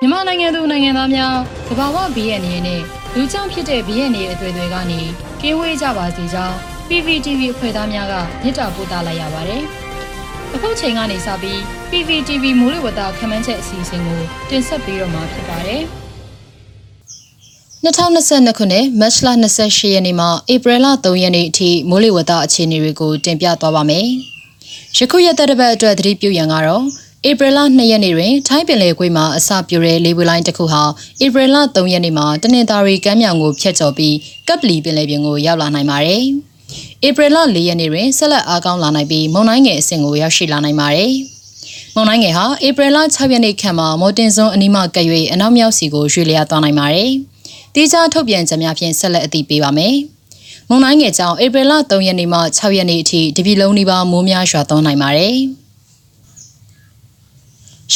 မြန်မာနိုင်ငံသူနိုင်ငံသားများသဘာဝဘီရဲ့အနေနဲ့လူကြောင့်ဖြစ်တဲ့ဘီရဲ့နေအသွေးတွေကနေကင်းဝေးကြပါစေကြောင်း PPTV အဖွဲ့သားများကမြစ်တာပို့သလိုက်ရပါတယ်။အခုချိန်ကနေစပြီး PPTV မိုးလေဝသခန့်မှန်းချက်အစီအစဉ်ကိုတင်ဆက်ပေးတော့မှာဖြစ်ပါတယ်။2022ခုနှစ်မတ်လ28ရက်နေ့မှဧပြီလ3ရက်နေ့အထိမိုးလေဝသအခြေအနေတွေကိုတင်ပြသွားပါမယ်။ယခုရက်သက်တစ်ပတ်အတွက်သတိပြုရန်ကတော့ ဧပြီလ2ရက်နေ့တွင်ထိုင်းပင်လယ်ကွေ့မှာအစပြုတဲ့လေပွေလိုင်းတစ်ခုဟာဧပြီလ3ရက်နေ့မှာတနင်္သာရီကမ်းမြောင်ကိုဖျက်ချော်ပြီးကပ်ပလီပင်လယ်ပြင်ကိုရောက်လာနိုင်ပါတယ်။ဧပြီလ4ရက်နေ့တွင်ဆက်လက်အားကောင်းလာနိုင်ပြီးမုန်တိုင်းငယ်အဆင့်ကိုရောက်ရှိလာနိုင်ပါတယ်။မုန်တိုင်းငယ်ဟာဧပြီလ6ရက်နေ့ခန့်မှာမော်တင်စွန်းအနီးမှကပ်၍အနောက်မြောက်စီကိုရွှေ့လျားသွားနိုင်ပါတယ်။တိကျထုတ်ပြန်ချက်များဖြင့်ဆက်လက်အသိပေးပါမယ်။မုန်တိုင်းငယ်ကြောင့်ဧပြီလ3ရက်နေ့မှ6ရက်နေ့အထိတပြည်လုံးနီးပါးမိုးများရွာသွန်းနိုင်ပါတယ်။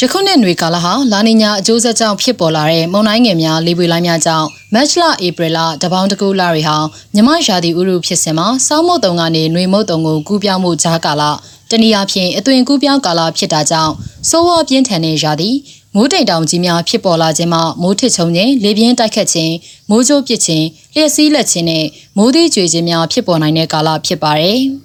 ယခုနှစ်ຫນွေကာလဟာလာနီညာအကျိုးဆက်ကြောင့်ဖြစ်ပေါ်လာတဲ့မုန်တိုင်းငယ်များလေပွေလိုင်းများကြောင့်မတ်လဧပြီလတပေါင်းတကူလတွေဟာမြမရာသီဥတုဖြစ်စဉ်မှာစောင်းမုတ်တုံကနေຫນွေမုတ်တုံကိုကူးပြောင်းမှုဂျားကာလတနည်းအားဖြင့်အသွင်ကူးပြောင်းကာလဖြစ်တာကြောင့်စိုးဝါပြင်းထန်တဲ့ရာသီမိုးတိမ်တောင်ကြီးများဖြစ်ပေါ်လာခြင်းမှမိုးထစ်ချုံခြင်းလေပြင်းတိုက်ခတ်ခြင်းမိုးကြိုးပစ်ခြင်းလျှက်စီးလက်ခြင်းနဲ့မိုးသီးကြွေခြင်းများဖြစ်ပေါ်နိုင်တဲ့ကာလဖြစ်ပါတယ်။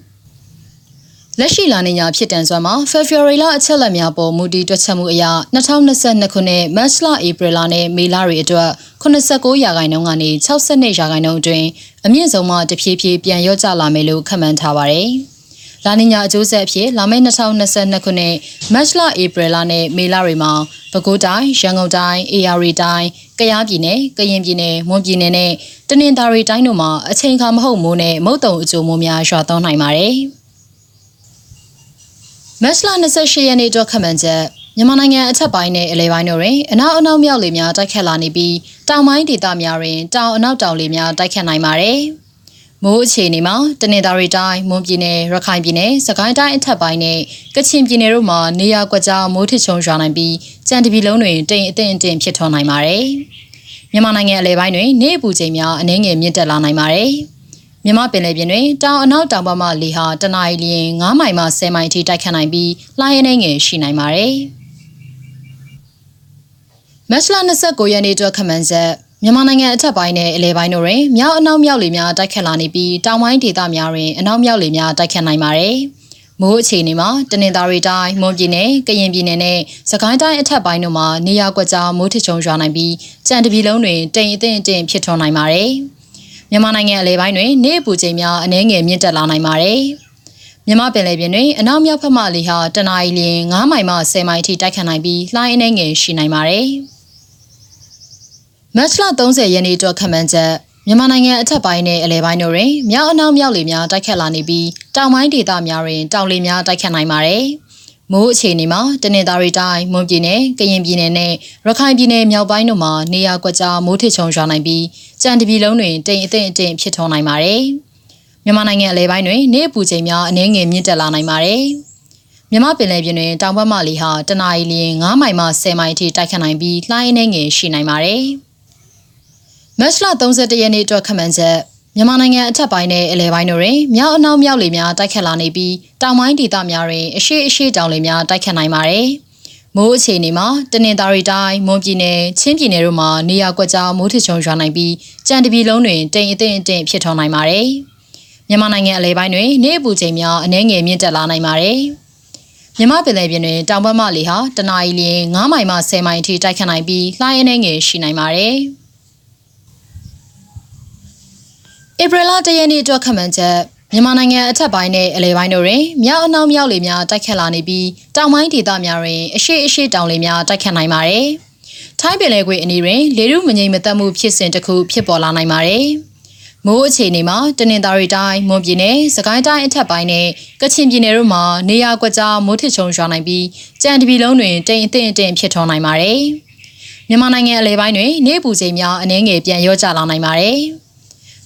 လက်ရှိလာနေညာဖြစ်တန်စွမ်းမှာ February လအချက်လက်များပေါ်မူတည်တွက်ချက်မှုအရ2022ခုနှစ် March လ April လနဲ့ May လတွေအတွက်89ရာခိုင်နှုန်းကနေ62ရာခိုင်နှုန်းအတွင်းအမြင့်ဆုံးမှတဖြည်းဖြည်းပြန်လျော့ကျလာမယ်လို့ခန့်မှန်းထားပါတယ်။လာနီညာအကျိုးဆက်အဖြစ်လာမယ့်2022ခုနှစ် March လ April လနဲ့ May လတွေမှာပဲခူးတိုင်း၊ရန်ကုန်တိုင်း၊အေရရီတိုင်း၊ကယားပြည်နယ်၊ကရင်ပြည်နယ်၊မွန်ပြည်နယ်နဲ့တနင်္သာရီတိုင်းတို့မှာအချိန်အခါမဟုတ်မိုးနဲ့မုတ်တုံအကျိုးမိုးများရွာသွန်းနိုင်ပါတယ်။ မတ်လ28ရက်နေ့အတွက်ခန့်မှန်းချက်မြန်မာနိုင်ငံအထက်ပိုင်းနဲ့အလဲပိုင်းတို့တွင်အနောက်အနောက်မြောက်လေများတိုက်ခတ်လာနေပြီးတောင်ပိုင်းဒေသများတွင်တောင်အနောက်တောင်လေများတိုက်ခတ်နိုင်ပါတယ်။မိုးအခြေအနေမှာတနင်္သာရီတိုင်းမွန်ပြည်နယ်ရခိုင်ပြည်နယ်စကိုင်းတိုင်းအထက်ပိုင်းနဲ့ကချင်ပြည်နယ်တို့မှာနေရာကွက်ကြားမိုးထစ်ချုံရွာနိုင်ပြီးကြံတပြည်လုံးတွင်တိမ်အထင်အထင်ဖြစ်ထွန်းနိုင်ပါတယ်။မြန်မာနိုင်ငံအလဲပိုင်းတွင်နေအပူချိန်များအနည်းငယ်မြင့်တက်လာနိုင်ပါတယ်။ မြမပင်လယ်ပြင်တွင်တောင်အနောက်တောင်ဘက်မှလေဟာတနအီလျင်9မိုင်မှ10မိုင်ထိတိုက်ခတ်နိုင်ပြီးလှိုင်းရင်းငယ်ရှိနိုင်ပါတယ်။မတ်လ29ရက်နေ့အတွက်ခမန်ဆက်မြန်မာနိုင်ငံအထက်ပိုင်းနဲ့အလဲပိုင်းတို့တွင်မြောက်အနောက်မြောက်လေများတိုက်ခတ်လာနေပြီးတောင်ပိုင်းဒေသများတွင်အနောက်မြောက်လေများတိုက်ခတ်နိုင်ပါတယ်။မိုးအခြေအနေမှာတနင်္သာရီတိုင်းမွန်ပြည်နယ်ကရင်ပြည်နယ်နဲ့စကိုင်းတိုင်းအထက်ပိုင်းတို့မှာနေရာကွက်ကြားမိုးထချုံရွာနိုင်ပြီးကြံတပြည်လုံးတွင်တိမ်အထင်အထင်ဖြစ်ထွန်းနိုင်ပါတယ်။ မြန်မာနိုင်ငံအလဲပိုင်းတွင်နေပူချိန်များအနည်းငယ်မြင့်တက်လာနိုင်ပါတယ်။မြန်မာပင်လယ်ပြင်တွင်အနောက်မြောက်ဘက်မှလေဟာတနအီလျင်9မိုင်မှ10မိုင်ထိတိုက်ခတ်နိုင်ပြီးလှိုင်းအနှဲငယ်ရှိနိုင်ပါတယ်။မတ်လ30ရက်နေ့အတွက်ခန့်မှန်းချက်မြန်မာနိုင်ငံအထက်ပိုင်းနဲ့အလဲပိုင်းတို့တွင်မြောက်အနောက်မြောက်လေများတိုက်ခတ်လာနေပြီးတောင်ပိုင်းဒေသများတွင်တောင်လေများတိုက်ခတ်နိုင်ပါတယ်။ မိုးအခြေအနေမှာတနင်္သာရီတိုင်းမွန်ပြည်နယ်ကရင်ပြည်နယ်နဲ့ရခိုင်ပြည်နယ်မြောက်ပိုင်းတို့မှာနေရာကွက်ကြားမိုးထစ်ချုံရွာနိုင်ပြီးကြံတပြည်လုံးတွင်တိမ်အထင်အထင်ဖြစ်ထွန်းနိုင်ပါတယ်။မြန်မာနိုင်ငံအလဲပိုင်းတွင်နေအပူချိန်များအနည်းငယ်မြင့်တက်လာနိုင်ပါတယ်။မြမပင်လယ်ပြင်တွင်တောင်ဘက်မှလေဟာတနအီလျင်9မိုင်မှ10မိုင်အထိတိုက်ခတ်နိုင်ပြီးလှိုင်းအနှဲငယ်ရှိနိုင်ပါတယ်။မတ်လ31ရက်နေ့အတွက်ခန့်မှန်းချက် မြန်မာနိုင်ငံအထက်ပိုင်းနဲ့အလဲပိုင်းတို့တွင်မြောက်အနောက်မြောက်လေများတိုက်ခတ်လာနေပြီးတောင်ပိုင်းဒေသများတွင်အရှိအရှိတောင်လေများတိုက်ခတ်နိုင်ပါတယ်။မိုးအခြေအနေမှာတနင်္သာရီတိုင်းမွန်ပြည်နယ်ချင်းပြည်နယ်တို့မှာနေရာကွက်ကြားမိုးထချုံရွာနိုင်ပြီးကြံတပြည်လုံးတွင်တိမ်အထင်အထင်ဖြစ်ထွန်းနိုင်ပါတယ်။မြန်မာနိုင်ငံအလဲပိုင်းတွင်နေအပူချိန်များအနည်းငယ်မြင့်တက်လာနိုင်ပါတယ်။မြမပင်လယ်ပြင်တွင်တောင်ဘက်မှလေဟာတနအီလျင်9မိုင်မှ10မိုင်အထိတိုက်ခတ်နိုင်ပြီးလှိုင်းအနှဲငယ်ရှိနိုင်ပါတယ်။ ဧပြီလ၁ရက်နေ့အတွက်ခန့်မှန်းချက်မြန်မာနိုင်ငံအထက်ပိုင်းနဲ့အလဲပိုင်းတို့တွင်မြောက်အနောက်မြောက်လေများတိုက်ခတ်လာနေပြီးတောင်ပိုင်းဒေသများတွင်အရှိအရှိတောင်လေများတိုက်ခတ်နိုင်ပါတယ်။ထိုင်းပင်လယ်ကွေ့အနီးတွင်လေထုမငြိမ်မသက်မှုဖြစ်စဉ်တစ်ခုဖြစ်ပေါ်လာနိုင်ပါတယ်။မိုးအခြေအနေမှာတနင်္သာရီတိုင်းမွန်ပြည်နယ်စကိုင်းတိုင်းအထက်ပိုင်းနဲ့ကချင်ပြည်နယ်တို့မှာနေရာကွက်ကြားမိုးထစ်ချုံရွာနိုင်ပြီးကြံတပြည်လုံးတွင်တိမ်အထင်အထင်ဖြစ်ထွန်းနိုင်ပါတယ်။မြန်မာနိုင်ငံအလဲပိုင်းတွင်နေပူချိန်များအနည်းငယ်ပြန်လျော့ကျလာနိုင်ပါတယ်။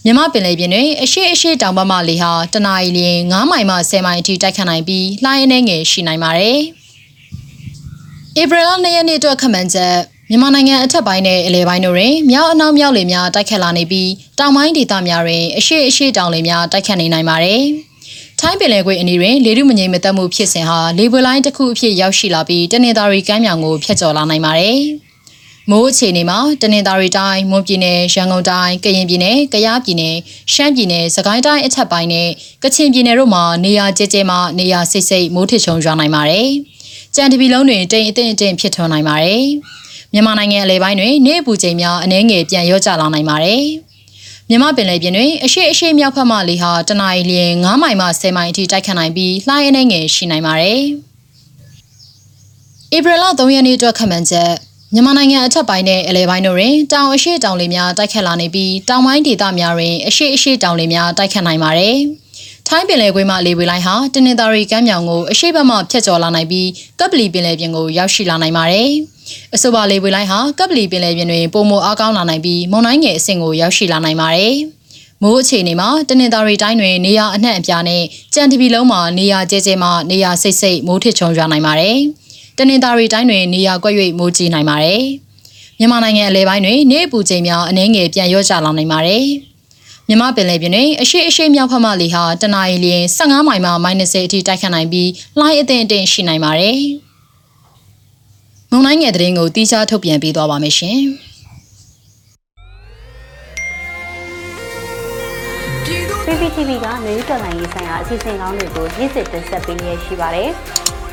မြမပင်လယ်ပြင်တွင်အရှိအရှိတောင်ဘက်မှလေဟာတနအီလျင်9မိုင်မှ10မိုင်အထိတိုက်ခတ်နိုင်ပြီးလှိုင်းအနှဲငယ်ရှိနိုင်ပါတယ်။ဧပြီလ2ရက်နေ့အတွက်ခန့်မှန်းချက်မြန်မာနိုင်ငံအထက်ပိုင်းနဲ့အလဲပိုင်းတို့တွင်မြောက်အနောက်မြောက်လေများတိုက်ခတ်လာနေပြီးတောင်ပိုင်းဒေသများတွင်အရှိအရှိတောင်လေများတိုက်ခတ်နေနိုင်ပါတယ်။ထိုင်းပင်လယ်ကွေ့အနီးတွင်လေထုမငြိမ်မသက်မှုဖြစ်စဉ်ဟာလေပွေလိုင်းတစ်ခုအဖြစ်ရောက်ရှိလာပြီးတနင်္သာရီကမ်းမြောင်ကိုဖျက်ကျော်လာနိုင်ပါတယ်။ မိုးအခြေအနေမှာတနင်္သာရီတိုင်းမွန်ပြည်နယ်ရန်ကုန်တိုင်းကရင်ပြည်နယ်ကယားပြည်နယ်ရှမ်းပြည်နယ်စကိုင်းတိုင်းအထက်ပိုင်းနဲ့ကချင်ပြည်နယ်တို့မှာနေရာကျကျမှနေရာစိတ်စိတ်မိုးထစ်ချုံရွာနိုင်ပါတယ်။ကြံတပီလုံးတွင်တိမ်အထင်အထင်ဖြစ်ထွန်းနိုင်ပါတယ်။မြန်မာနိုင်ငံအလဲပိုင်းတွင်နေအပူချိန်များအနည်းငယ်ပြန်လျော့ကျလာနိုင်ပါတယ်။မြမပင်လယ်ပြင်တွင်အရှိအရှိမြောက်ဖက်မှလေဟာတနအီလျင်9မိုင်မှ10မိုင်အထိတိုက်ခတ်နိုင်ပြီးလှိုင်းအနှဲငယ်ရှိနိုင်ပါတယ်။ဧပြီလ3ရက်နေ့အတွက်ခန့်မှန်းချက် မြန်မာနိုင်ငံအထက်ပိုင်းနဲ့အလဲပိုင်းတို့တွင်တောင်အရှိတောင်လေများတိုက်ခတ်လာနေပြီးတောင်ပိုင်းဒေသများတွင်အရှိအရှိတောင်လေများတိုက်ခတ်နိုင်ပါတယ်။ထိုင်းပင်လယ်ကွေးမှလေဝေလိုင်းဟာတနင်္သာရီကမ်းမြောင်ကိုအရှိဘက်မှဖြတ်ကျော်လာနိုင်ပြီးကပ်ပလီပင်လယ်ပြင်ကိုရောက်ရှိလာနိုင်ပါတယ်။အဆိုပါလေဝေလိုင်းဟာကပ်ပလီပင်လယ်ပြင်တွင်ပုံမအားကောင်းလာနိုင်ပြီးမုန်တိုင်းငယ်အဆင့်ကိုရောက်ရှိလာနိုင်ပါတယ်။မိုးအခြေအနေမှာတနင်္သာရီတိုင်းတွင်နေရာအနှံ့အပြားနဲ့ကြံတပီလုံးမှာနေရာကျဲကျဲမှနေရာစိတ်စိတ်မိုးထစ်ချုံရွာနိုင်ပါတယ်။ တနင်္သာရီတိုင်းတွင်နေရာကွက်၍မိုးကြီးနိုင်ပါတယ်။မြန်မာနိုင်ငံအလဲပိုင်းတွင်နေအပူချိန်များအနည်းငယ်ပြန်လျော့ကျလာနိုင်ပါတယ်။မြမပင်လယ်ပြင်တွင်အရှိအရှိမြောက်ဖက်မှလေဟာတနအီလျင်15မိုင်မှ -30 အထိတိုက်ခတ်နိုင်ပြီးလှိုင်းအသင့်အတင့်ရှိနိုင်ပါတယ်။မုန်တိုင်းငယ်သတင်းကိုတီးခြားထုတ်ပြန်ပေးသွားပါမယ်ရှင်။ PPTV ကမျိုးတော်လိုင်းရေးဆိုင်ရာအစီအစဉ်ကောင်းတွေကိုရည်စည်တင်ဆက်ပေးနေရရှိပါတယ်။